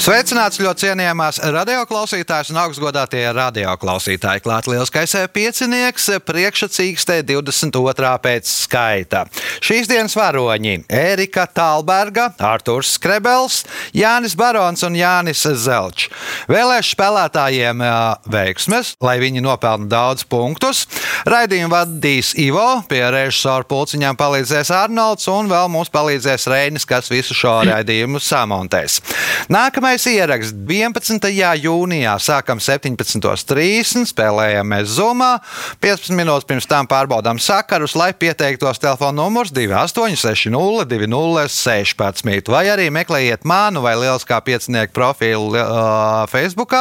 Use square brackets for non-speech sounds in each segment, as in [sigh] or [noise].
Sveicināts ļoti cienījamās radioklausītājas un augstgadātie radioklausītāji. Klāt lielskais piecinieks, priekšsacīkstē 22. pēc skaita. Šīs dienas varoņi - Ērika Talberga, Artūrs Skrebels, Jānis Barons un Jānis Zelčs. Vēlēšu spēlētājiem veiksmes, lai viņi nopelna daudz punktus. Raidījumu vadīs Ivo, pie režisora pulciņām palīdzēs Arnolds un vēl mums palīdzēs Reinis, kas visu šo raidījumu samontēs. Nākamais Pirmais ieraksts 11. jūnijā. Sākam 17.30. Spēlējamies Zumā. 15 minūtes pirms tam pārbaudām sakarus, lai pieteiktos telefona numurs 2860 2016. Vai arī meklējiet manu vai lieliskā piecinieku profilu uh, Facebook.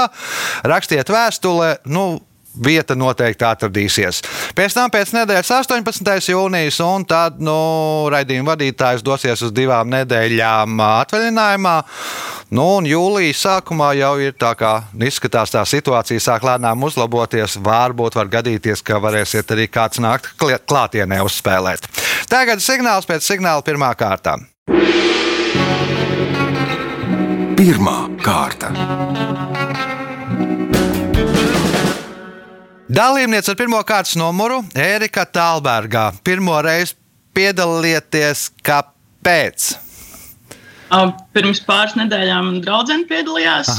Rakstiet vēstuli. Nu, vieta noteikti atradīsies. Pēc tam pēc nedēļas 18. jūnijas, un tad nu, raidījuma vadītājs dosies uz divām nedēļām atvaļinājumā. Nu, un jūlijas sākumā jau ir tā, kā izskatās, tā situācija sāk lēnām uzlaboties. Varbūt var gadīties, ka varēsiet arī kāds nākt klātienē uzspēlēt. Tagad signāls pēc signāla pirmā kārta. Pirmā kārta. Dalībniece ar pirmā kārtas numuru Ērika Talbergā. Pirmo reizi piedalieties, kāpēc? Pirms pāris nedēļām draudzene piedalījās.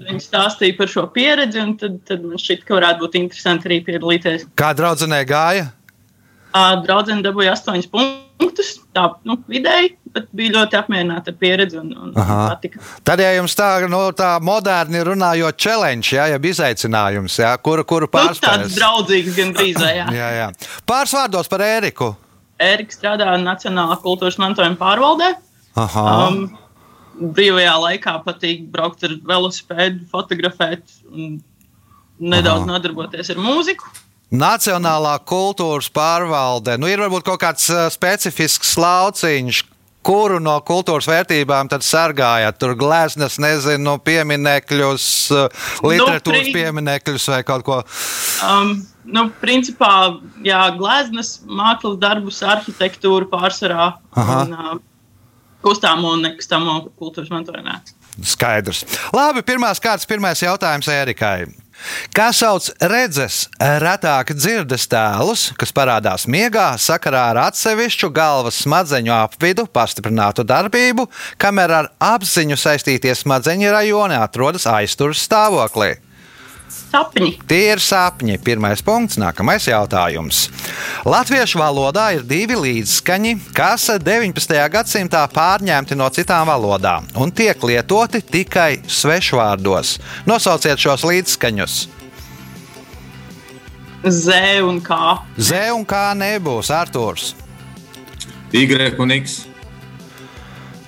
Viņi stāstīja par šo pieredzi, un tad, tad man šķiet, ka varētu būt interesanti arī piedalīties. Kā draudzenei gāja? Draudzene dabūja astoņus punktus, tā nu, vidēji, bet bija ļoti apmierināta ar pieredzi un, un patika. Tad, ja jums tā, nu, tā moderni runājot, challenge, jā, ja izaicinājums, jā, kuru, kuru pārspēlēt. Nu, tāds draudzīgs gan drīz, jā. [laughs] jā, jā. Pāris vārdos par Ēriku. Ērika strādā Nacionālā kultūras mantojuma pārvaldē. Aha. Um, brīvajā laikā patīk braukt ar velosipēdu, fotografēt un nedaudz Aha. nodarboties ar mūziku. Nacionālā kultūras pārvalde. Nu, ir varbūt kaut kāds uh, specifisks lauciņš, kuru no kultūras vērtībām tad sargājat? Tur gleznas, nezinu, pieminekļus, literatūras nu, pieminekļus vai kaut ko? Um, nu, principā, jā, gleznas, mākslas darbus, arhitektūru pārsvarā. Aha. Un, uh, Kustāmo un nekustamo kultūras mantojumā. Skaidrs. Labi, pirmās kārtas, pirmais jautājums Erikai. Kā sauc redzes, retāk dzirdes tēlus, kas parādās miegā sakarā ar atsevišķu galvas smadzeņu apvidu pastiprinātu darbību, kamēr ar apziņu saistītie smadzeņu rajoni atrodas aizturas stāvoklī? Sapņi. Tie ir sapņi. Pirmais punkts, nākamais jautājums. Latviešu valodā ir divi līdzskaņi, kas 19. gadsimtā pārņemti no citām valodām un tiek lietoti tikai svešvārdos. Nosauciet šos līdzskaņus. Z un K. Z un K nebūs Arthurs. Y un X.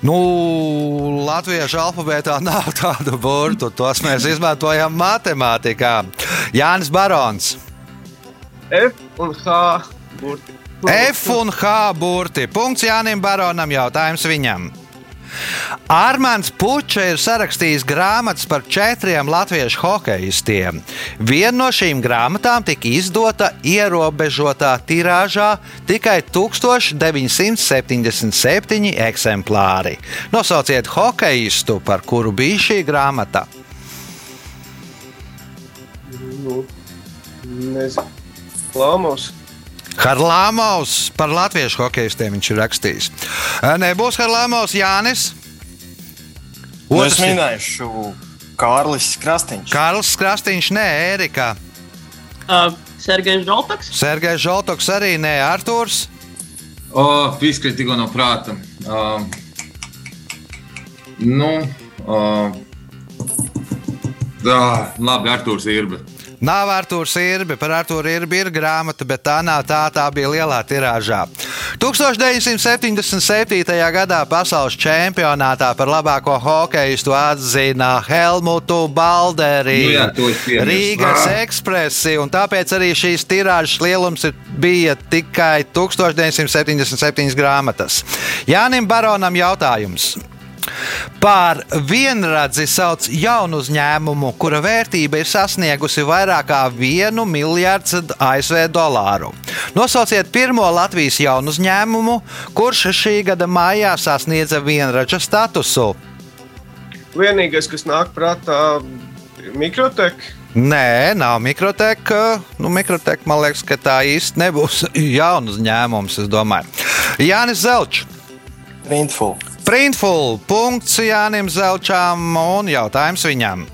Nu, latviešu alfabētā nav tādu burtu. Tos mēs izmantojam matemātikā. Jānis Barons. F un H burti. F un H burti. Punkts Jānim Baronam. Jautājums viņam. Armāns Puča ir sarakstījis grāmatas par četriem latviešu hokeistiem. Viena no šīm grāmatām tika izdota ierobežotā tirāžā tikai 1977 eksemplāri. Nosauciet hokeistu, par kuru bija šī grāmata. Nu, nezinu. Harlāmaus par latviešu hokeistiem viņš ir rakstījis. Nebūs Harlāmaus Jānis. Nu, es minēšu Kārlis Krastīņš. Kārlis Krastīņš, nē, Ērika. Uh, Sergejs Žoltoks. Sergejs Žoltoks arī nē, Artūrs. O, viss, kas tikko no prāta. Uh, nu, uh, dā, labi, Artūrs Irba. Nav Arthurs Irbi, par Arthuru Irbi ir grāmata, bet tā nav tā, tā bija lielā tirāžā. 1977. gadā pasaules čempionātā par labāko hokeistu atzina Helmutu Balderi, nu jā, Rīgas ekspresi, un tāpēc arī šīs tirāžas lielums bija tikai 1977 grāmatas. Jānim Baronam jautājums. Par vienradzi sauc jaunu uzņēmumu, kura vērtība ir sasniegusi vairāk kā 1 miljardu ASV dolāru. Nosauciet pirmo Latvijas jaunu uzņēmumu, kurš šī gada maijā sasniedza vienradža statusu. Vienīgais, kas nāk prātā, ir mikroteka. Nē, nav mikroteka. Nu, mikroteka man liekas, ka tā īsti nebūs [laughs] jauns uzņēmums. Jānis Zelčs. Printful. Printful. Punkts Jānim Zelčam un jautājums viņam.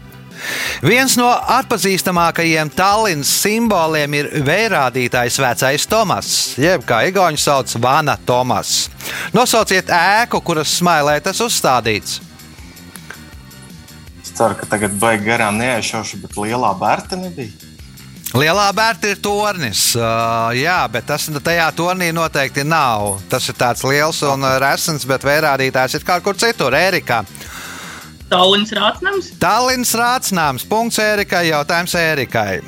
Viens no atpazīstamākajiem Tallinas simboliem ir vērādītājs vecais Tomas, jeb kā Igauni sauc Vana Tomas. Nosauciet ēku, kuras smailē tas uzstādīts. Es ceru, ka tagad baigi garām neaizšaušu, bet lielā bērta nebija. Lielā bērta ir tornis, uh, jā, bet tas tajā tornī noteikti nav. Tas ir tāds liels un resns, bet vērādītājs ir kaut kur citur, Ērikā. Tallinas rātsnams. Tallinas rātsnāms. Punkts Ērikai. Jautājums Ērikai.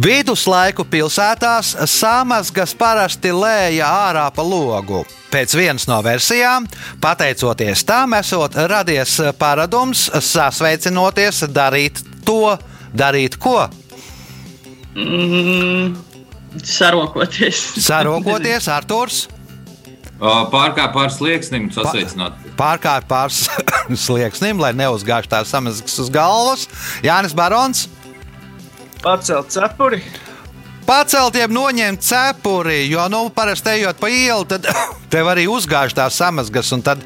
Viduslaiku pilsētās samazgas parasti lēja ārā pa logu. Pēc vienas no versijām, pateicoties tam, esot radies paradums sasveicinoties darīt to, darīt ko. Mm, sarokoties. [laughs] Sarokoties, Arthurs, Pārkāpj pār slieksnim, sasveicināt. pārkāpj pāris [laughs] slieksnim, lai neuzgāž tās samazgas uz galvas. Jānis Barons. Pacelt cepuri. Pacelt, jeb noņemt cepuri, jo, nu, parasti ejot pa ielu, tad [coughs] tev arī uzgāž tās samazgas. Un tad,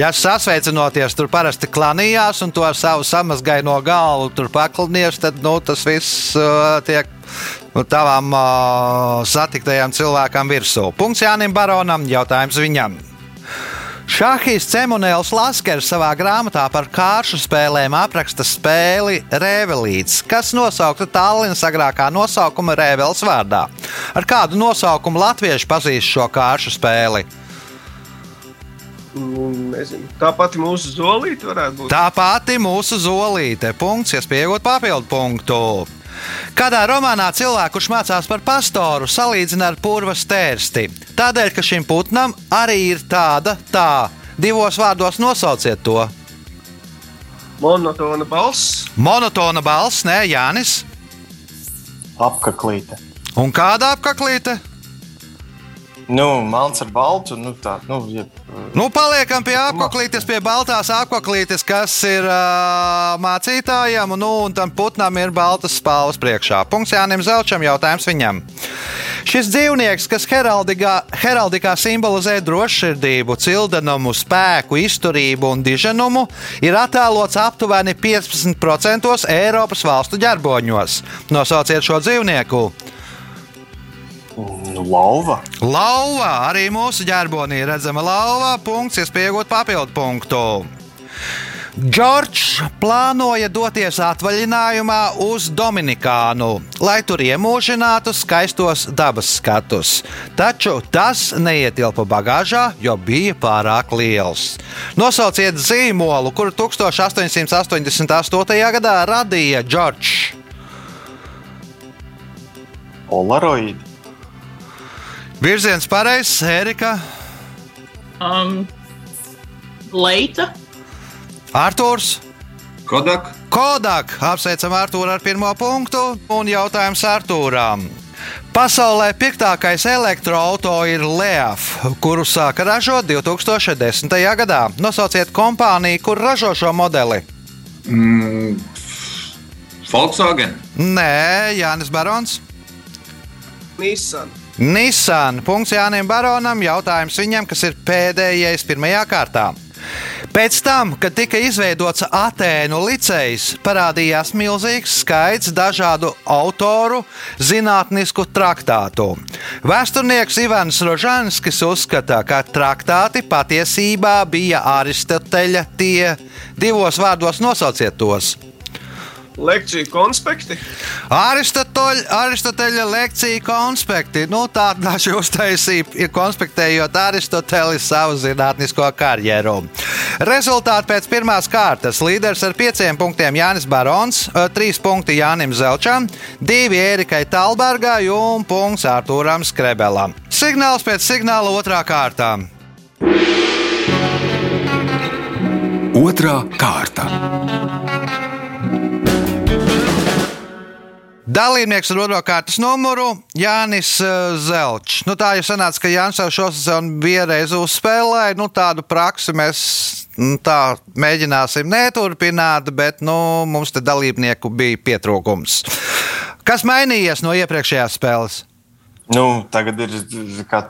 ja sasveicinoties, tur parasti klanījās un to ar savu samazgaino galvu tur paklinies, tad, nu, tas viss uh, tiek nu, tavām uh, satiktajām cilvēkam virsū. Punkts Jānim Baronam, jautājums viņam. Šahīs Cemunēls Laskers savā grāmatā par kāršu spēlēm apraksta spēli Rēvelīts, kas nosaukta Tallinas agrākā nosaukuma Rēvels vārdā. Ar kādu nosaukumu latvieši pazīst šo kāršu spēli? Nu, nezinu. Tā pati mūsu zolīte varētu būt. Tā pati mūsu zolīte. Punkts, iespējot papildu punktu. Kādā romānā cilvēku, kurš mācās par pastoru, salīdzina ar purva stērsti. Tādēļ, ka šim putnam arī ir tāda tā. Divos vārdos nosauciet to. Monotona balss. Monotona balss, nē, Jānis. Apkaklīte. Un kāda apaklīte? Nu, melns ar baltu. Nu, tā, nu, ja, Nu, paliekam pie apaklītes, pie baltās apaklītes, kas ir uh, mācītājiem, un, nu, un tam putnam ir baltas spāles priekšā. Punkts Jānim Zelčam, jautājums viņam. Šis dzīvnieks, kas heraldikā, heraldikā simbolizē drošsirdību, cildenumu, spēku, izturību un diženumu, ir attēlots aptuveni 15% Eiropas valstu ģerboņos. Nosauciet šo dzīvnieku! Lauva. Lauva arī mūsu ģerbonī ir redzama lauva. Punkts, iespējot papildu punktu. Džordžs plānoja doties atvaļinājumā uz Dominikānu, lai tur iemūžinātu skaistos dabas skatus. Taču tas neietilpa bagāžā, jo bija pārāk liels. Nosauciet zīmolu, kuru 1888. gadā radīja Džordžs. Polaroid. Virziens pareizs, Erika, Um, Leita. Arthurs. Kodak. Kodak apsveicam Arthūru ar pirmo punktu un jautājums Arthūram. Pasaulē piektākais elektroautorāts ir Leaf, kuru sāka ražot 2010. gadā. Nosauciet kompāniju, kur ražo šo modeli. Mm, Volkswagen. Nē, Jānis Barons. Nissan. Nissan. Punkts Jānim Baronam. Jautājums viņam, kas ir pēdējais pirmajā kārtā. Pēc tam, kad tika izveidots Atēnu licejs, parādījās milzīgs skaits dažādu autoru zinātnisku traktātu. Vēsturnieks Ivans Rožanskis uzskata, ka traktāti patiesībā bija Aristoteļa tie divos vārdos nosauciet tos. Lekciju konspekti. Aristoteļa, Aristoteļa lekcija konspekti. Nu, tā daži [laughs] uztaisīja, konspektējot Aristoteļa savu zinātnisko karjeru. Rezultāti pēc pirmās kārtas. Līderis ar pieciem punktiem Jānis Barons, trīs punkti Jānim Zelčam, divi Ērikai Talbergai un punkts Artūram Skrebelam. Signāls pēc signāla otrā kārtā. Otra kārta. Dalībnieks ar otro kārtas numuru Jānis uh, Zelčs. Nu, tā jau sanāca, ka Jānis jau šo sezonu bija reiz uzspēlējis. Nu, tādu praksi mēs nu, tā, mēģināsim neturpināt, bet nu, mums te dalībnieku bija pietrūkums. Kas mainījies no iepriekšējās spēles? Nu, tagad ir, kā,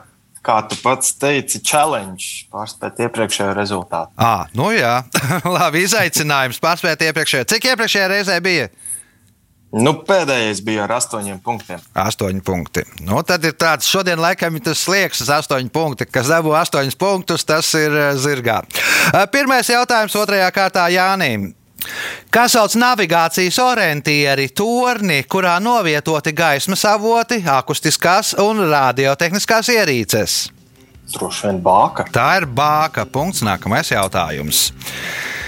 kā tu pats teici, challenge pārspēt iepriekšējo rezultātu. À, nu jā, [laughs] labi, izaicinājums pārspēt iepriekšējo. Cik iepriekšējā reizē bija? Nu, pēdējais bija ar astoņiem punktiem. Astoņi punkti. Nu, tad ir tāds, šodien laikam ir tas slieks, astoņi punkti. Kas dabū astoņus punktus, tas ir eh, zirgā. Eh, Pirmais jautājums otrajā kārtā Jānim. Kā sauc navigācijas orientieri, torni, kurā novietoti gaismas avoti, akustiskās un radiotehniskās ierīces? Droši vien bāka. Tā ir bāka. Punkts. Nākamais jautājums.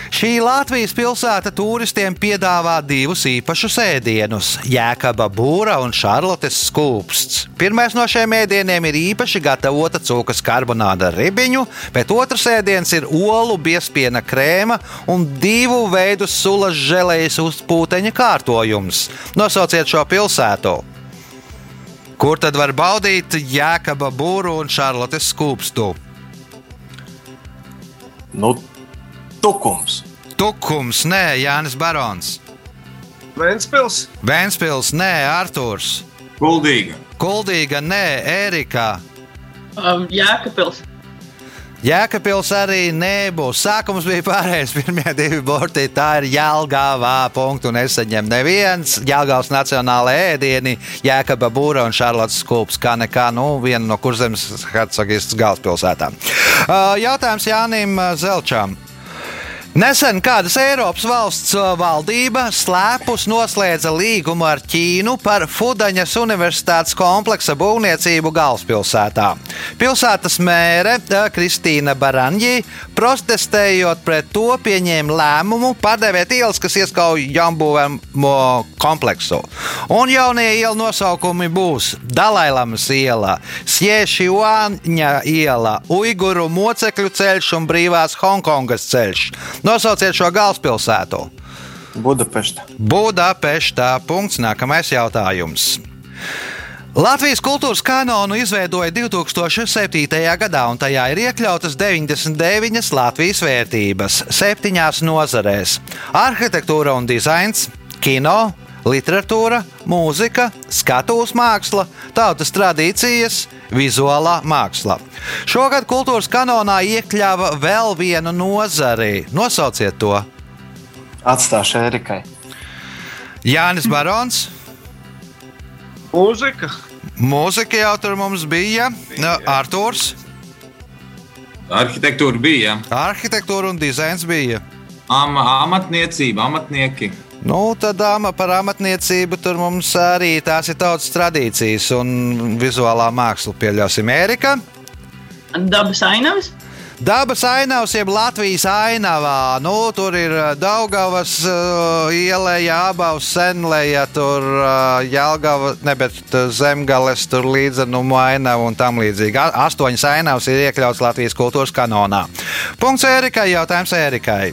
Šī Latvijas pilsēta turistiem piedāvā divus īpašus ēdienus - jēkaba būra un šarlotes skūpsts. Pirmais no šiem ēdieniem ir īpaši gatavota cūkas karbonāda ar ribiņu, bet otrs ēdiens ir olu biespiena krēma un divu veidu sulas žēlējas uzpūteņa kārtojums. Nosauciet šo pilsētu! Kur tad var baudīt jēkaba būru un šarlotes skūpstu? Nu, tukums. Tukums, nē, Jānis Barons. Vēnspils, Vēnspils, nē, Artūrs. Kuldīga. Kuldīga, nē, Ērika. Um, Jēkabils. Jēkabils arī nebūs. Sākums bija pareizs. [laughs] Pirmie divi borti - tā ir Jālgāvā. Punktu nesaņem neviens. Jālgāvas nacionāla ēdieni, Jēkaba būra un Šarlotas skūps. Kā nekā, nu, viena no kurzemes hercogistas galvaspilsētām. Uh, Jautājums Jānim Zelčam. Nesen kādas Eiropas valsts uh, valdība slēpus noslēdza līgumu ar Ķīnu par Fudaņas Universitātes kompleksa būvniecību galvaspilsētā. Pilsētas mēre uh, Kristīna Baranģī, protestējot pret to, pieņēma lēmumu padevēt ielas, kas ieskauj jaunbūvēmo kompleksu. Un jaunie ielu nosaukumi būs Dalailamas iela, Siešiuāņa iela, Uiguru mocekļu ceļš un brīvās Hongkongas ceļš. Nosauciet šo galvaspilsētu. Budapešta. Budapestā. Punkts. Nākamais jautājums. Latvijas kultūras kanonu izveidoja 2007. gadā, un tajā ir iekļautas 99 Latvijas vērtības, septiņās nozarēs - arhitektūra un dizains, kino, literatūra, mūzika, skatuves māksla, tautas tradīcijas, vizuālā māksla. Šogad kultūras kanonā iekļāva vēl vienu nozari. Nosauciet to! Atstāšu Erikai. Jānis Barons. mūzika, Mūzika jau tur mums bija. Nu, Arthurs, Arhitektūra bija. arhitektūra un dizains bija. Am, amatniecība, amatnieki. Nu, tad ama par amatniecību tur mums arī tās ir tautas tradīcijas un vizuālā māksla, pieļausim, Ērika. Dabas ainavas. Dabas ainavs, jeb Latvijas ainavā. Nu, tur ir uh, Daugavas uh, ielēja, abās senlēja, tur uh, Jālgava, ne, bet uh, Zemgales, tur līdzenumu ainavu un tam līdzīgi. Astoņas ainavas ir iekļauts Latvijas kultūras kanonā. Punkts Ērikai, jautājums Ērikai.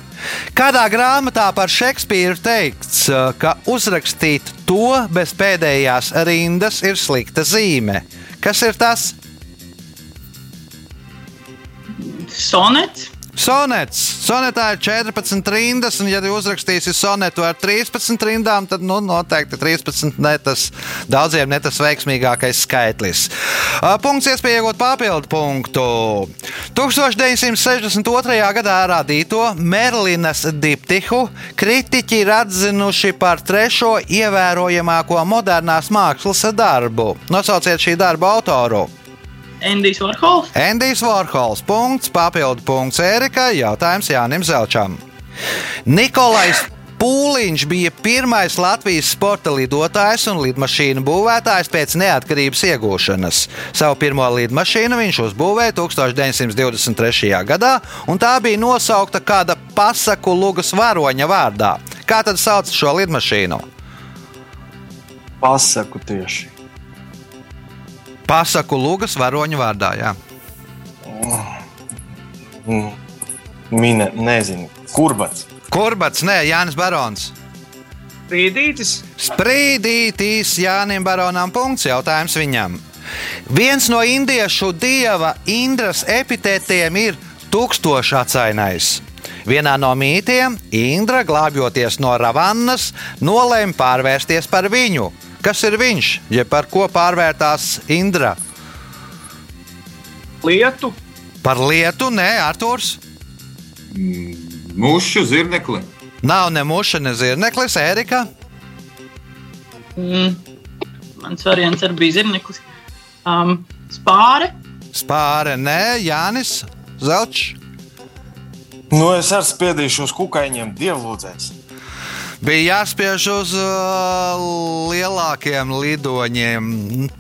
Kādā grāmatā par Šekspīru teikts, ka uzrakstīt to bez pēdējās rindas ir slikta zīme? Kas ir tas? Sonets. Sonets. Sonetā ir 14 rindas, un, ja jūs uzrakstīsiet sonetu ar 13 rindām, tad nu, noteikti 13 ne tas daudziem ne tas veiksmīgākais skaitlis. Punkts iespēja iegūt papildu punktu. 1962. gadā radīto Merlinas diptihu kritiķi ir atzinuši par trešo ievērojamāko modernās mākslas darbu. Nosauciet šī darba autoru. Endijs Varhols. Endijs Vorhols. Punkts, papildu punkts Ērikai. Jautājums Jānim Zelčam. Nikolais Pūliņš bija pirmais Latvijas sporta lidotājs un lidmašīnu būvētājs pēc neatkarības iegūšanas. Savu pirmo lidmašīnu viņš uzbūvēja 1923. gadā, un tā bija nosaukta kāda pasaku lugas varoņa vārdā. Kā tad sauc šo lidmašīnu? Pasaku tieši. Pasaku lugas varoņa vārdā. Jā. Mm. Mine, nezinu, kurbats. Kurbats, nē, Jānis Barons. Rīdītis. Sprīdītīs Jānim Baronam punkts jautājums viņam. Viens no indiešu dieva Indras epitētiem ir tūkstošacainais. Vienā no mītiem Indra, glābjoties no Ravannas, nolēma pārvērsties par viņu. Kas ir viņš, jeb par ko pārvērtās Indra? Lietu. Par lietu, nē, Arthurs. Mušu zirnekli. Nav ne muša, ne zirneklis, Erika. Mm. Mans variants arī bija zirneklis. Um, spāre. Spāre, nē, Jānis Zelčs. Nu, es arī spiedīšu uz kukaiņiem, dievlūdzēs. Bija jāspiež uz uh, lielākiem lidoņiem.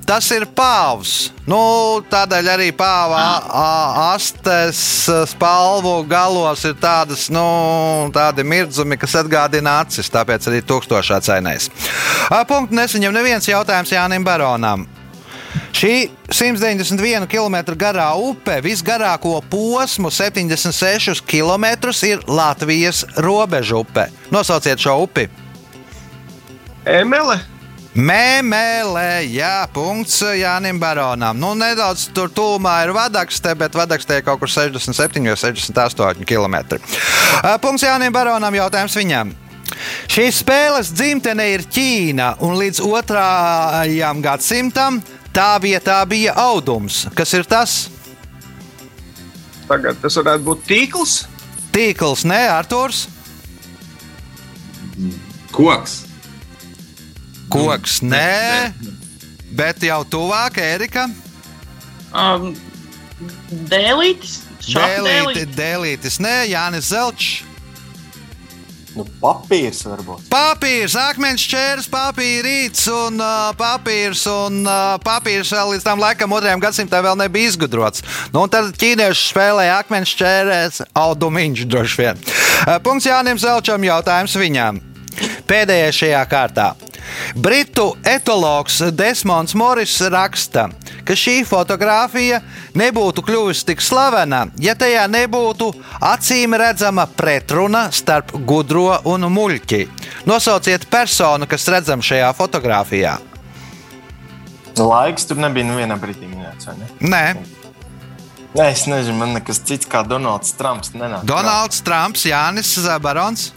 Tas ir pāvs. Nu, tādēļ arī pāva astes spalvu galos ir tādas, nu, tādi mirdzumi, kas atgādina acis. Tāpēc arī tūkstošā cenais. Punkts nesaņem neviens jautājums Jānim Baronam. Šī 191 km garā upe visgarāko posmu, 76 km, ir Latvijas robeža upe. Nosauciet šo upi! Emele. Mēmēlē, jā, punkts Jānim Baronam. Nu, nedaudz tur tūmā ir vadakste, bet vadakste ir kaut kur 67 vai 68 km. Punkts Jānim Baronam, jautājums viņam. Šīs spēles dzimtene ir Ķīna, un līdz otrajam gadsimtam tā vietā bija audums. Kas ir tas? Tagad tas varētu būt tīkls. Tīkls, nē, Arthurs. Koks. Koks, nē, bet jau tuvāk Erika. Um, dēlītis. Dēlīti, dēlītis. dēlītis, nē, Jānis Zelčs. Nu, papīrs varbūt. Papīrs, akmens čērs, papīrīts un uh, papīrs. Un uh, papīrs vēl līdz tam laikam, otrajam gadsimtam, vēl nebija izgudrots. Nu, tad ķīnieši spēlēja akmens čērēs, audumiņš droši vien. Uh, punkts Jānim Zelčam, jautājums viņam. Pēdējais šajā kārtā. Britu etologs Desmonds Morris raksta, ka šī fotografija nebūtu kļuvusi tik slavena, ja tajā nebūtu acīm redzama pretruna starp gudro un muļķi. Nosauciet personu, kas redzama šajā fotografijā. Laiks tur nebija nevienā brīdī minēts, ne? Nē, Nē, es nezinu, man nekas cits kā Donalds Trumps nenāk. Donalds Trumps, Jānis Barons.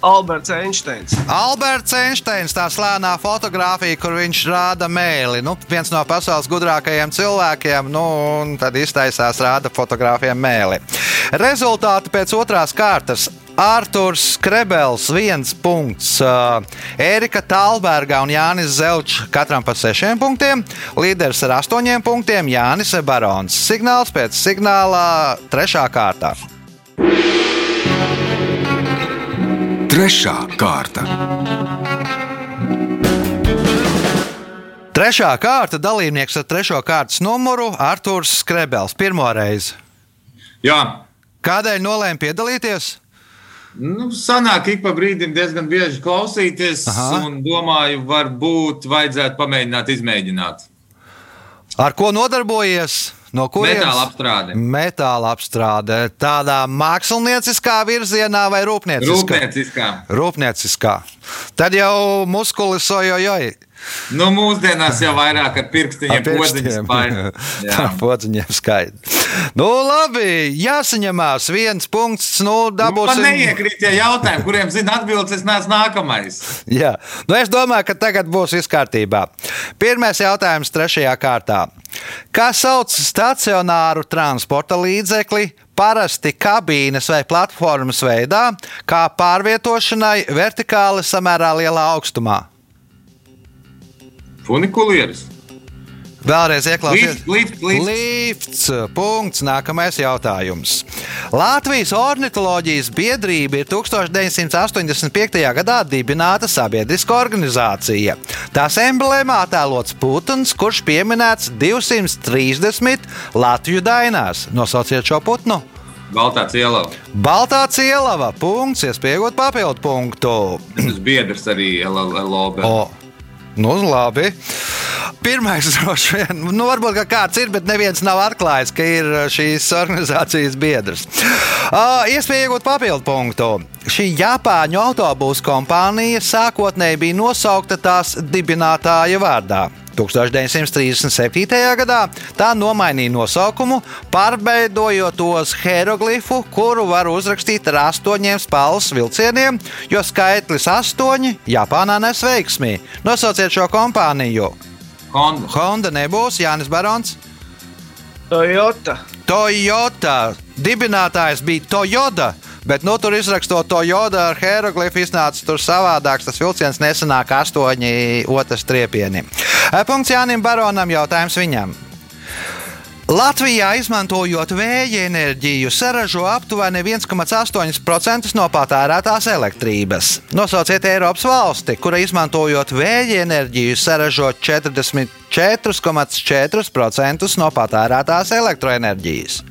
Alberts Einsteins. Alberts Einsteins, tā slēnā fotografija, kur viņš rāda mēli. Nu, viens no pasaules gudrākajiem cilvēkiem, nu, un tad iztaisās rāda fotografiem mēli. Rezultāti pēc otrās kārtas. Arthurs Krebels, viens punkts, uh, Erika Talberga un Jānis Zelčs katram pa sešiem punktiem, līderis ar astoņiem punktiem Jānis Barons. Signāls pēc signālā trešā kārtā. Trešā kārta. Trešā kārta dalībnieks ar trešo kārtas numuru Arthurs Krebels. Pirmo reizi. Jā, Kādēļ nolēma piedalīties? nu, sanāk ik pa brīdim diezgan bieži klausīties, Aha. un domāju, varbūt vajadzētu pamēģināt izmēģināt. Ar ko nodarbojies? No kurienes? Metāla apstrāde. Metāla apstrāde. Tādā mākslinieckā virzienā vai rūpnieciskā? Rūpnieciskā. Rūpnieciskā. Tad jau muskulis ojojoj. Nu, mūsdienās jau vairāk ar pirkstiņiem podziņas spēļ. [laughs] Jā. Podziņiem skaidrs. Nu, labi, jāsaņemās viens punkts. Nu, Nu, man dabūsim. neiekrīt tie jautājumi, kuriem zina atbildes, es neesmu nākamais. [laughs] Jā, nu es domāju, ka tagad būs viss kārtībā. Pirmais jautājums trešajā kārtā. Kā sauc stacionāru transporta līdzekli, parasti kabīnes vai platformas veidā, kā pārvietošanai vertikāli samērā lielā augstumā? Funikulieris. Vēlreiz ieklausieties. Lift, lift, lift. Lifts. Punkts. Nākamais jautājums. Latvijas ornitholoģijas biedrība ir 1985. gadā dibināta sabiedriska organizācija. Tās emblēmā attēlots putns, kurš pieminēts 230 Latviju dainās. Nosauciet šo putnu. Baltā cielava. Baltā cielava. Punkts, iespējot papildu punktu. Tas biedrs arī LLB. Nu, labi. pirmais [laughs] droši vien, nu, varbūt kāds ir, bet neviens nav atklājis, ka ir šīs [laughs] organizācijas biedrs. Uh, iespēja iegūt papildu punktu. Šī Japāņu autobusu kompānija sākotnēji bija nosaukta tās dibinātāja vārdā. 1937. gadā tā nomainīja nosaukumu, pārveidojot to uz hieroglifu, kuru var uzrakstīt ar astoņiem spēles vilcieniem, jo skaitlis astoņi Japānā nes veiksmī. Nosauciet šo kompāniju. Honda. Honda nebūs Jānis Barons. Toyota. Toyota dibinātājs bija Toyota. Bet nu, tur izrakstot to jodu ar hieroglifu, iznāca tur savādāks. Tas vilciens nesanāk astoņi otrs triepieni. Eh, Punkts Jānim Baronam, jautājums viņam. Latvijā, izmantojot vēja enerģiju, saražo aptuveni 1,8% no patērētās elektrības. Nosauciet Eiropas valsti, kura izmantojot vēja enerģiju, saražo 44,4% no patērētās elektroenerģijas.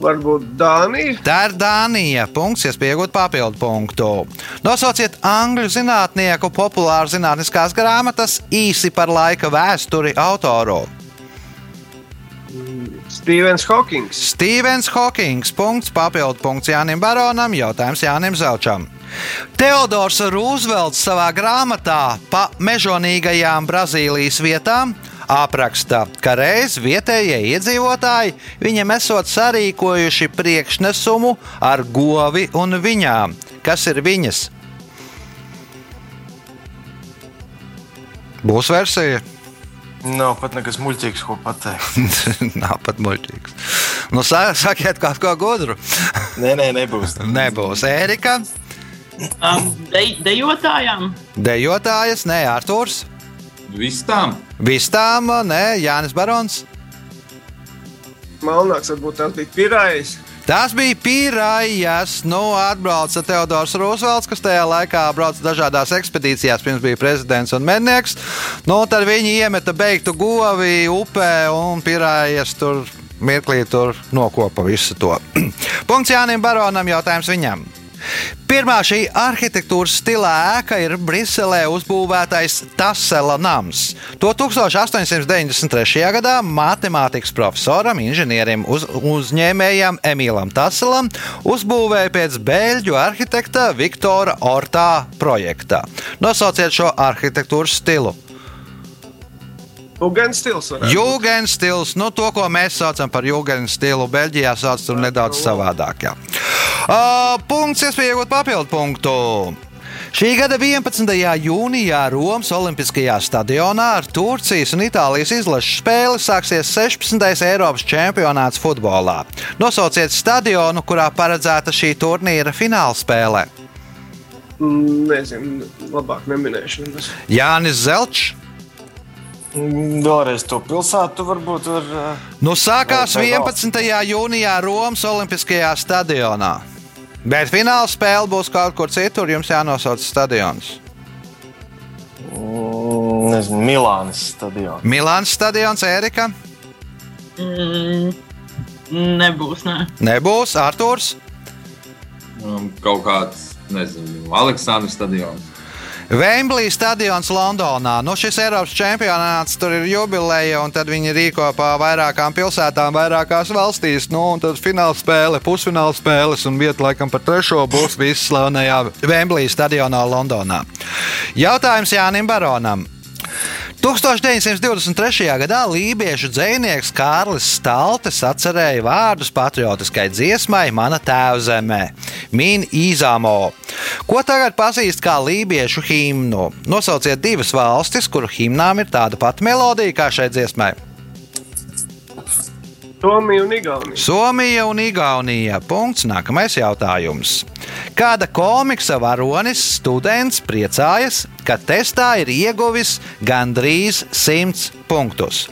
Varbūt Dānija. Tā ir Dānija. Punkts, iespējot papildu punktu. Nosauciet angļu zinātnieku populāru zinātniskās grāmatas īsi par laika vēsturi autoru. Stevens Hawkings. Stevens Hawkings. Punkts, papildu punkts Jānim Baronam, jautājums Jānim Zelčam. Teodors Rūzvelts savā grāmatā pa mežonīgajām Brazīlijas vietām apraksta, ka reiz vietējie iedzīvotāji viņam esot sarīkojuši priekšnesumu ar govi un viņām. Kas ir viņas? Būs versija. Nav pat nekas muļķīgs, ko pateikt. [laughs] Nav pat muļķīgs. Nu, sa- sakiet kaut ko gudru. Nē, nē, nebūs. Nebūs Ērika, Um, de, dejotājām. dejotājas, nē, Arthurs. Vistām. Vistām, nē, Jānis Barons. Malnāks varbūt tas bija pirājs. Tas bija Pīrājas. Nu, atbrauca Teodors Rūsvelts, kas tajā laikā brauca dažādās ekspedīcijās, pirms bija prezidents un mednieks. Nu, tad viņi iemeta beigtu govi upē un Pīrājas tur mirklī tur nokopa visu to. [clears throat] Punkts Jānim Baronam, jautājums viņam. Pirmā šī arhitektūras stilā ēka ir Briselē uzbūvētais Tasela nams. To 1893. gadā matemātikas profesoram, inženierim, uz, uzņēmējam Emīlam Taselam uzbūvēja pēc beļģu arhitekta Viktora Ortā projekta. Nosauciet šo arhitektūras stilu. Ugenstils. varētu būt. Jūgens stils, nu to, ko mēs saucam par jūgens stilu, Beļģijā sauc tur nedaudz savādāk. Jā. Uh, punkts, iespēja iegūt papildu punktu. Šī gada 11. jūnijā Romas Olimpiskajā stadionā ar Turcijas un Itālijas izlašu spēli sāksies 16. Eiropas čempionāts futbolā. Nosauciet stadionu, kurā paredzēta šī turnīra fināla spēle. Mm, Nezinu, labāk neminēšu. Jānis Zelčs. Mm, Vēlreiz to pilsētu varbūt var. ā, Nu, sākās Vai- vai 11. jūnijā Romas Olimpiskajā stadionā. Bet fināla spēle būs kaut kur citur. Jums jānosauc stadions. mm, Nezinu, Milānas stadions. Milāns stadions, Ērika. Mm, nebūs. Ne. Nebūs Arthurs. Um, kaut kāds, nezinu, Aleksandrs stadions. Vemblīs stadions Londonā. Nu, šis Eiropas čempionāts tur ir jubileja, un tad viņi rīko pa vairākām pilsētām, vairākās valstīs. Nu, un tad fināla spēle, pusfināla spēles, un vieta laikam par trešo būs visas slavenajā Vemblīs stadionā Londonā. Jautājums Jānim Baronam. 1923. gadā lībiešu dzinieks Kārlis Staltes atcerēja vārdus patriotiskai dziesmai Mana tēvzemē, Mīna Īzāmo, ko tagad pazīst kā lībiešu himnu. Nosauciet divas valstis, kuru himnām ir tāda pati melodija kā šai dziesmai. Somija un Igaunija. Somija un Igaunija. Punkts. Nākamais jautājums. Kāda komiksa varonis students priecājas, ka testā ir ieguvis gandrīz 100 punktus?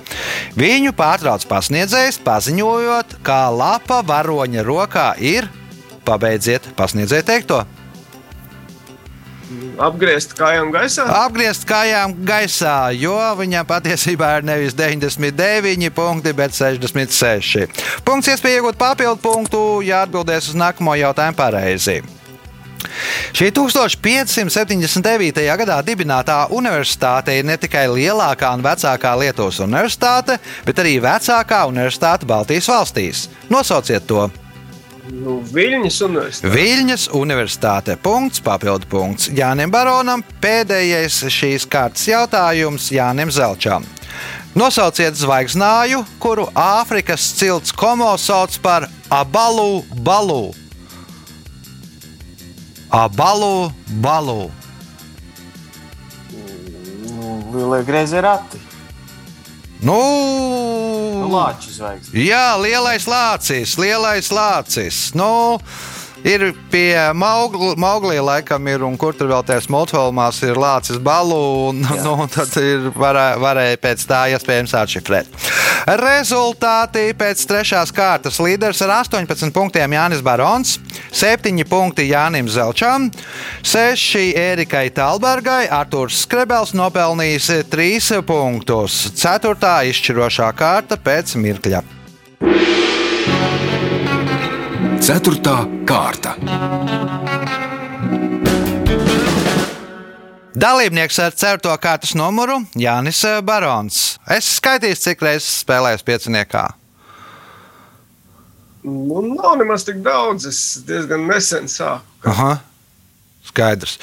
Viņu pārtrauc pasniedzējs, paziņojot, ka lapa varoņa rokā ir. Pabeidziet, pasniedziet teikto. Apgriezt kājām gaisā. Apgriezt kājām gaisā, jo viņam patiesībā ir nevis 99 punkti, bet 66. Punkts iespēja iegūt papildu punktu, ja atbildēs uz nākamo jautājumu pareizi. Šī 1579. gadā dibinātā universitāte ir ne tikai lielākā un vecākā Lietuvas universitāte, bet arī vecākā universitāte Baltijas valstīs. Nosauciet to! Nu, Viļņas universitāte. Viļņas universitāte. Punkts, papildu punkts Jānim Baronam. Pēdējais šīs kārtas jautājums Jānim Zelčam. Nosauciet zvaigznāju, kuru Āfrikas cilts komo sauc par abalu balu. Abalu balu. Nu, Lielie greizi rati. Nu, Nu, Lāču zvaigznes. Jā, lielais lācis, lielais lācis. Nu, ir pie Maugli, Mauglī, laikam, ir, un kur tur vēl tajās multfilmās ir lācis balu, un nu, tad ir varē, varēja pēc tā iespējams atšifrēt. Rezultāti pēc trešās kārtas līderis ar 18 punktiem Jānis Barons, 7 punkti Jānim Zelčam, 6 Ērikai Talbergai, Artūrs Skrebels nopelnījis 3 punktus. 4. izšķirošā kārta pēc mirkļa. Ceturtā kārta. Dalībnieks ar 4. kārtas numuru Jānis Barons. Es skaitīju, cik reizes spēlējis pieciniekā. Nu, nav nemaz tik daudz. Es diezgan nesen sāku. Aha. Skaidrs.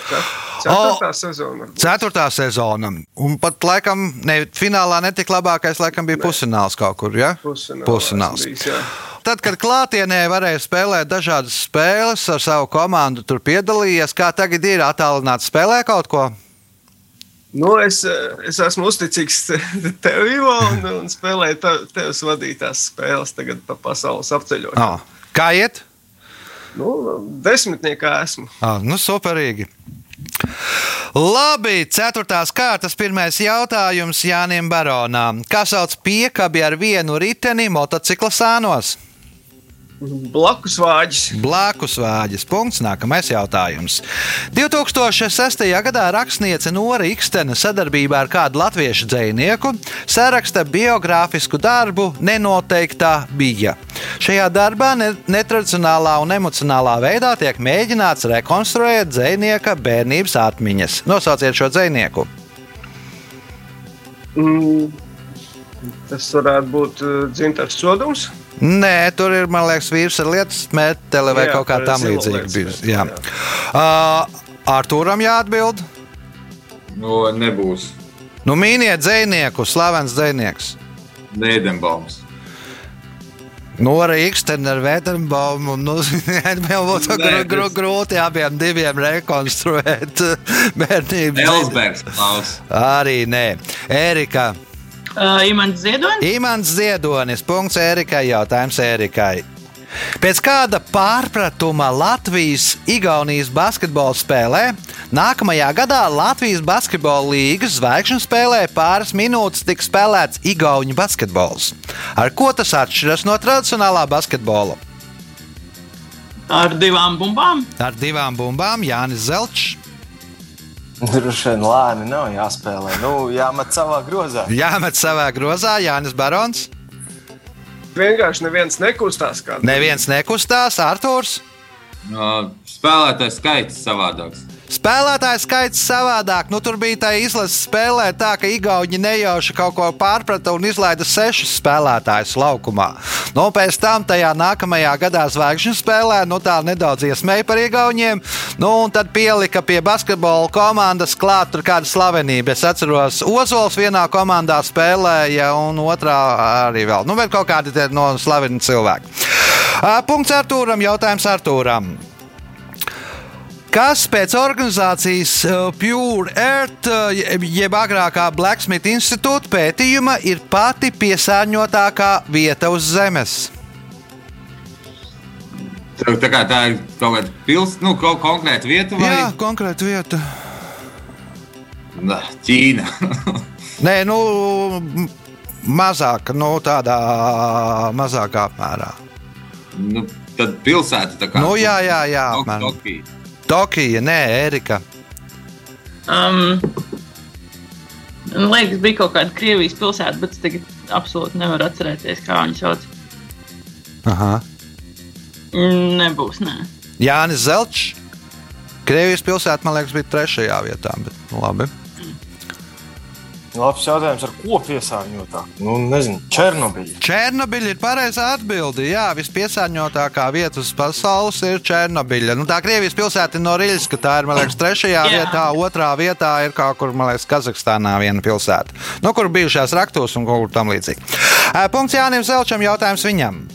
Ceturtā sezona. Ceturtā sezona. Un pat laikam, ne, finālā netika labākais, laikam bija pusfināls kaut kur. Ja? Pusfināls. esmu bijis, jā. Tad, kad klātienē varēja spēlēt dažādas spēles ar savu komandu, tur piedalījies, kā tagad ir attālināts spēlē kaut ko. Nu, es, es esmu uzticīgs te- [laughs] tev, Ivo, un, un spēlēju te- tevs vadītās spēles tagad pa pasaules apceļot. Oh. Kā iet? Nu, desmitniekā esmu. Ah, nu, superīgi. Labi, ceturtās kārtas pirmais jautājums Jānim Baronam. Kā sauc piekabi ar vienu riteni motocikla sānos? Blakus vāģis. Blakus vāģis. Punkts. Nākamais jautājums. 2006. gadā rakstniece Nora Ikstena sadarbībā ar kādu latviešu dzinieku saraksta biogrāfisku darbu Nenoteiktā bija. Šajā darbā ne netradicionālā un emocionālā veidā tiek mēģināts rekonstruēt dzinieka bērnības atmiņas. Nosauciet šo dzinieku. Mm, tas varētu būt uh, dzintars sodums. Nē, tur ir, man liekas, vīrs ar lietu meteli vai Jā, kaut kā tam līdzīga. Uh, Arturam jāatbild. Nu, nebūs Nu, mīniet dzinieku, slavens dzinieks. Nēdenbaums. Nora Ikstena ar Vēterbaumu. Nu, [laughs] jau būtu Nē, gr gr tas- grūti abiem diviem rekonstruēt [laughs] bērnību. Elsbergs klaus. Arī nē. Erika. Uh, Imants Ziedonis. Imants Ziedonis. Punkts Erikai. Jautājums Erikai. Pēc kāda pārpratuma Latvijas-Igaunijas basketbola spēlē nākamajā gadā Latvijas basketbola līnijas zvaigžņu spēlē pāris minūtes tika spēlēts Igaunijas basketbols. Ar ko tas atšķiras no tradicionālā basketbola? Ar divām bumbām. Ar divām bumbām Jānis Zelčs. Droši vien lēni nav jāspēlē. Nu, jāmet savā grozā. Jāmet savā grozā Jānis Barons. Vienkārši neviens nekustās. kā- Neviens nekustās, Arthurs. Uh, spēlētājs skaits savādāks. Spēlētāju skaits savādāk. Nu, tur bija tā izlases spēlē, tā ka Igauni nejauši kaut ko pārprata un izlaida sešus spēlētājus laukumā. Nu, pēc tam tajā nākamajā gadā zvaigžņu spēlē nu, tā nedaudz iesmēja par Igauniem. Nu, un tad pielika pie basketbola komandas klāt tur kāda slavenība. Es atceros, Ozols vienā komandā spēlēja, un otrā arī vēl. Nu, vēl kaut kādi no slaveni cilvēki. Punkts Artūram, jautājums Artūram kas pēc organizācijas uh, Pure Earth, uh, jeb- agrākā Blacksmith institūta pētījuma, ir pati piesārņotākā vieta uz Zemes. Tā, tā, kā tā ir kaut kāda pilsēta, nu, kaut konkrēta vieta vai Jā, konkrēta vieta. Nā, Ķīna. [laughs] Nē, nu, mazāk, nu, tādā mazākā apmērā. nu, tad pilsēta tā kā. Nu, jā, jā, jā, Tok-. Tokija. Nē, Erika. Um, man liekas, bija kaut kāda Krievijas pilsēta, bet es tagad absolūti nevaru atcerēties, kā viņu sauc. Aha. Nebūs, nē. Jānis Zelčs. Krievijas pilsēta, man liekas, bija trešajā vietā. Bet, nu, labi. Labs jautājums, ar ko piesārņotā? Nu, nezinu, Černobiļa. Černobiļa ir pareizā atbilde. Jā, vispiesārņotākā vieta uz pasaules ir Černobiļa. Nu, tā Krievijas pilsēta ir Norilska. Tā ir, man liekas, trešajā Jā. vietā. Otrā vietā ir kaut kur, man liekas, Kazahstānā viena pilsēta. Nu, kur bijušās raktos un kaut kur tam līdzīgi. Punkts Jānim Zelčam, jautājums viņam.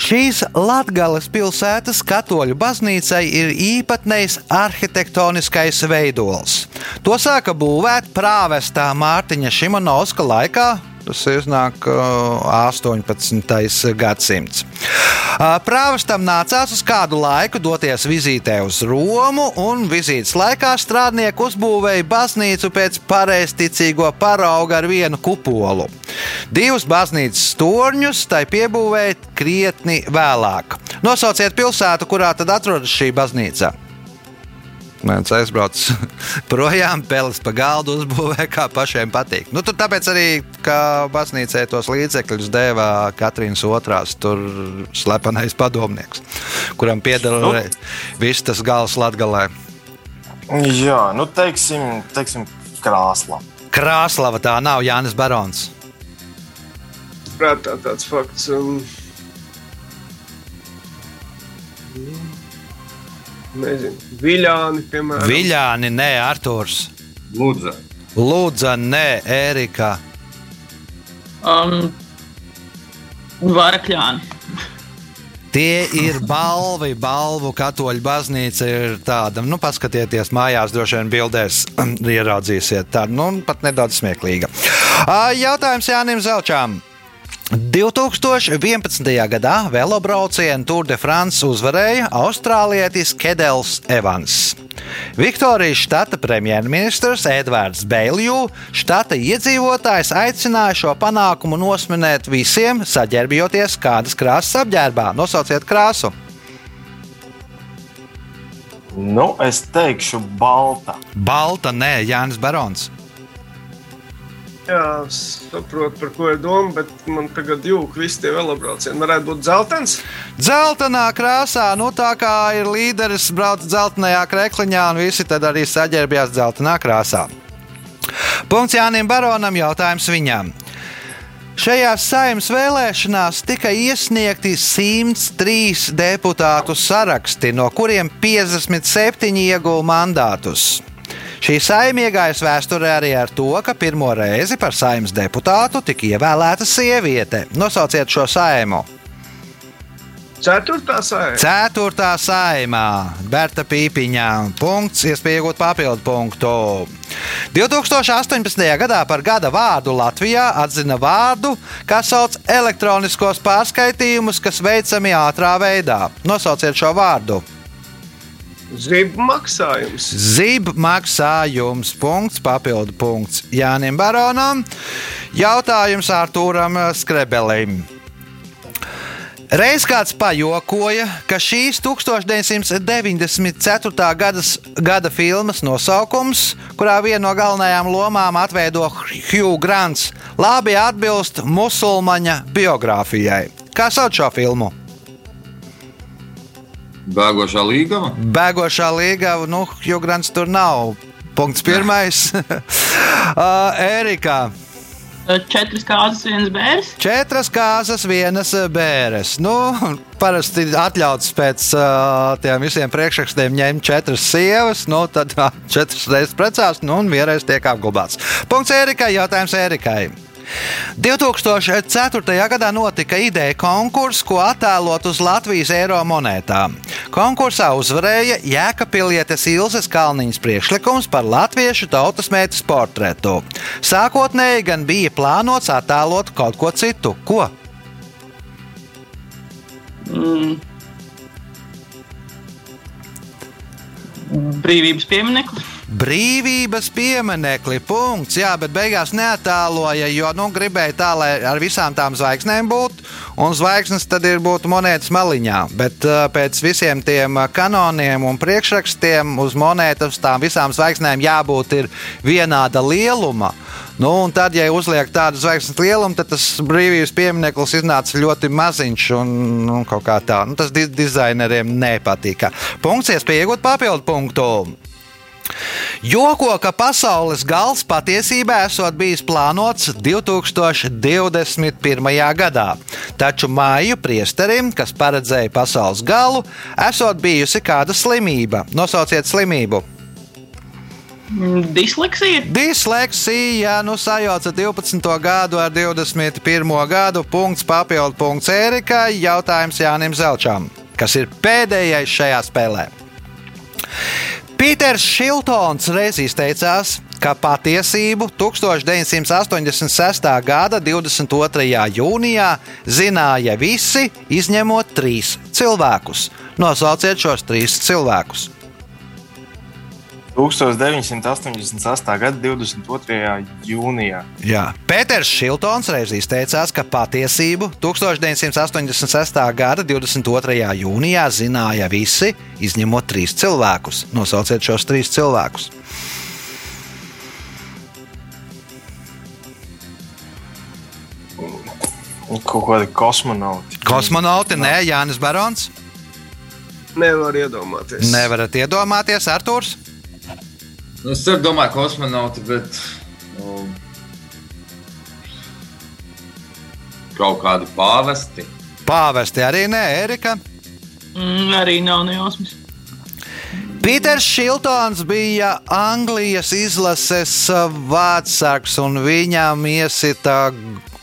Šīs Latvijas pilsētas katoļu baznīcai ir īpatnējs arhitektoniskais veidols. To sāka būvēt prāvestā Mārtiņa Šimonovska laikā. Tas iznāk uh, 18. gadsimts. Prāvestam nācās uz kādu laiku doties vizītē uz Romu, un vizītes laikā strādnieki uzbūvēja baznīcu pēc pareizticīgo parauga ar vienu kupolu. Divus baznīcas torņus tai piebūvēja krietni vēlāk. Nosauciet pilsētu, kurā tad atrodas šī baznīca. Mēģinājums aizbrauc [laughs] projām, peles pa galdu uzbūvē, kā pašiem patīk. Nu, tur tāpēc arī, ka baznīcai tos līdzekļus deva Katrīnas otrās, tur slepenais padomnieks, kuram pieder Nu. viss tas gals latgalē. Jā, nu teiksim, teiksim krāsla. Krāslava tā nav Jānis Barons. Prātā tāds fakts. Um, nezinu, viļāni, piemēram. Viļāni, nē, Artūrs. Lūdzu, Lūdza, nē, Ērika. Um, Varakļāni. Tie ir balvi, balvu katoļu baznīca ir tāda. Nu, paskatieties, mājās droši vien bildēs [clears throat] ieraudzīsiet. Tā nu, pat nedaudz smieklīga. Jautājums Jānim Zelčām. 2011. gadā velobraucienu Tour de France uzvarēja austrālietis Kedels Evans. Viktorijas štata premjerministrs Edvards Beilju štata iedzīvotājs aicināja šo panākumu nosminēt visiem, saģērbjoties kādas krāsas apģērbā. Nosauciet krāsu! Nu, es teikšu, balta. Balta, nē, Jānis Barons. Jā, saprotu, par ko ir doma, bet man tagad jūka visi tie velobraucieni. Varētu būt dzeltens. Zeltainā krāsā, nu tā kā ir līderis, brauc dzeltenajā krekliņā, un visi tad arī saģērbjās dzeltenā krāsā. Punkts Jānim Baronam, jautājums viņam. Šajās saimnes vēlēšanās tika iesniegti 103 deputātu saraksti, no kuriem 57 ieguva mandātus. Šī saima iegājas vēsturē arī ar to, ka pirmo reizi par saimnes deputātu tika ievēlēta sieviete. Nosauciet šo saimu! Ceturtā sēde. Ceturtā saimā Berta Pīpiņā. Punkts, iespēja iegūt papildu punktu. 2018. gadā par gada vārdu Latvijā atzina vārdu, kas sauc elektroniskos pārskaitījumus, kas veicami ātrā veidā. Nosauciet šo vārdu. Zibu maksājums. Zib maksājums, punkts, papildu punkts Jānim Baronam. Jautājums Artūram Skrebelim. Reiz kāds pajokoja, ka šīs 1994. Gadas, gada filmas nosaukums, kurā viena no galvenajām lomām atveido Hugh Grants, labi atbilst musulmaņa biogrāfijai. Kā sauc šo filmu? Bēgošā līgava. Bēgošā līga, nu, Hugh Grants tur nav. Punkts pirmais. [laughs] uh, Erika. Četras kārtas, viens bērns. Četras kāzas, vienas bēres. Nu, parasti atļauts pēc uh, tiem visiem priekšrakstiem ņemt četras sievas, nu, tad uh, [laughs] četras reizes precās, nu, un vienreiz tiek apglabāts. Punkts Erikai, jautājums Erikai. 2004. gadā notika ideja konkurss, ko attēlot uz Latvijas eiro monētām. Konkursā uzvarēja Jēkabpilietes Ilzas Kalniņas priekšlikums par latviešu tautas meitas portretu. Sākotnēji gan bija plānots attēlot kaut ko citu. Ko? Brīvības pieminiektu. Brīvības pieminekli, punkts. Jā, bet beigās neatāloja, jo nu, gribēja tā, lai ar visām tām zvaigznēm būtu, un zvaigznes tad ir būtu monētas maliņā. Bet uh, pēc visiem tiem kanoniem un priekšrakstiem uz monētas tām visām zvaigznēm jābūt vienāda lieluma. Nu, un tad, ja uzliek tādu zvaigznes lielumu, tad tas brīvības piemineklis iznāca ļoti maziņš un nu, kaut kā tā. Nu, tas dizaineriem nepatika. Punkts, iespēja iegūt papildu punktu. Joko, ka pasaules gals patiesībā esot bijis plānots 2021. gadā, taču māju priesterim, kas paredzēja pasaules galu, esot bijusi kāda slimība. Nosauciet slimību! Disleksija. Disleksija, ja nu sajauca 12. gadu ar 21. gadu, punkts papildu punkts Ērikai, jautājums Jānim Zelčam, kas ir pēdējais šajā spēlē. Pīters Šiltons reiz izteicās, ka patiesību 1986. gada 22. jūnijā zināja visi, izņemot trīs cilvēkus. Nosauciet šos trīs cilvēkus. 1988. gada 22. jūnijā. Jā. Pēters Šiltons reiz izteicās, ka patiesību 1986. gada 22. jūnijā zināja visi, izņemot trīs cilvēkus. Nosauciet šos trīs cilvēkus. Kaut kādi kosmonauti. Kosmonauti, nē, Jānis Barons. Nevar iedomāties. Nevarat iedomāties, Arthurs. Nu, es arī domāju, kosmonauti, bet nu, kaut kādi pāvesti. Pāvesti arī nē, Erika. Mm, arī nav nejausmas. Pīters Šiltons bija Anglijas izlases vārdsargs, un viņam iesita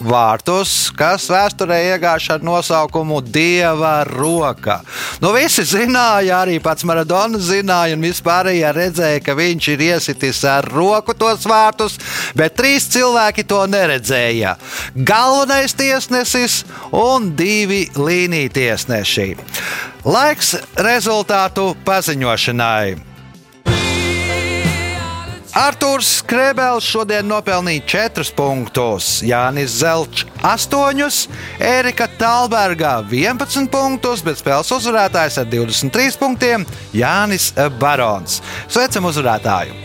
vārtus, kas vēsturē iegājuši ar nosaukumu Dieva roka. Nu, visi zināja, arī pats Maradona zināja, un vispārējie redzēja, ka viņš ir iesitis ar roku tos vārtus, bet trīs cilvēki to neredzēja. Galvenais tiesnesis un divi līnija tiesneši. Laiks rezultātu paziņošanai. Arthurs Krebels šodien nopelnīja 4 punktus, Jānis Zelčs 8, Erika Talberga 11 punktus, bet spēles uzvarētājs ar 23 punktiem Jānis Barons. Sveicam uzvarētāju!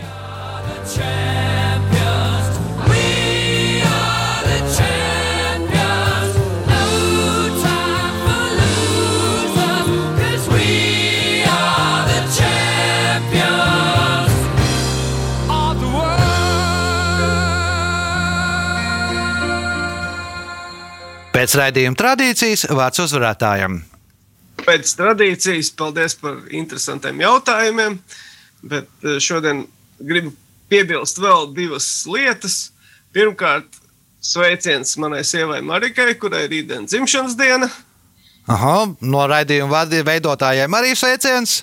Pēc raidījuma tradīcijas vārds uzvarētājam. Pēc tradīcijas, paldies par interesantiem jautājumiem. Bet eh, šodien gribu piebilst vēl divas lietas. Pirmkārt, sveiciens manai sievai Marikai, kurai ir rītdienas dzimšanas diena. Aha, no raidījuma veidotājiem arī sveiciens.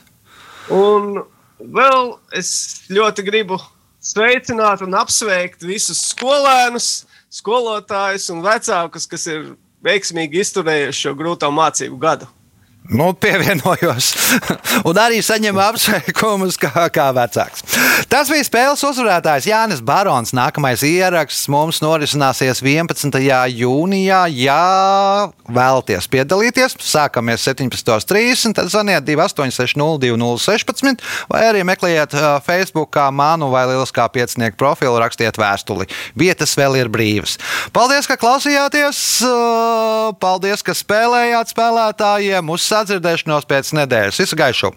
Un vēl es ļoti gribu sveicināt un apsveikt visus skolēnus, skolotājus un vecākus, kas ir veiksmīgi izturējuši šo grūto mācību gadu. Nu, pievienojos [laughs] un arī saņemu apsveikumus kā, kā vecāks. Tas bija spēles uzvarētājs Jānis Barons. Nākamais ieraksts mums norisināsies 11. jūnijā. Ja vēlaties piedalīties, sākamies 17.30, tad zvaniet 28602016 vai arī meklējiet Facebook manu vai Lieliskā piecinieku profilu, rakstiet vēstuli. Vietas vēl ir brīvas. Paldies, ka klausījāties! Paldies, ka spēlējāt spēlētājiem! Uz sadzirdēšanos pēc nedēļas. Visu gaišu!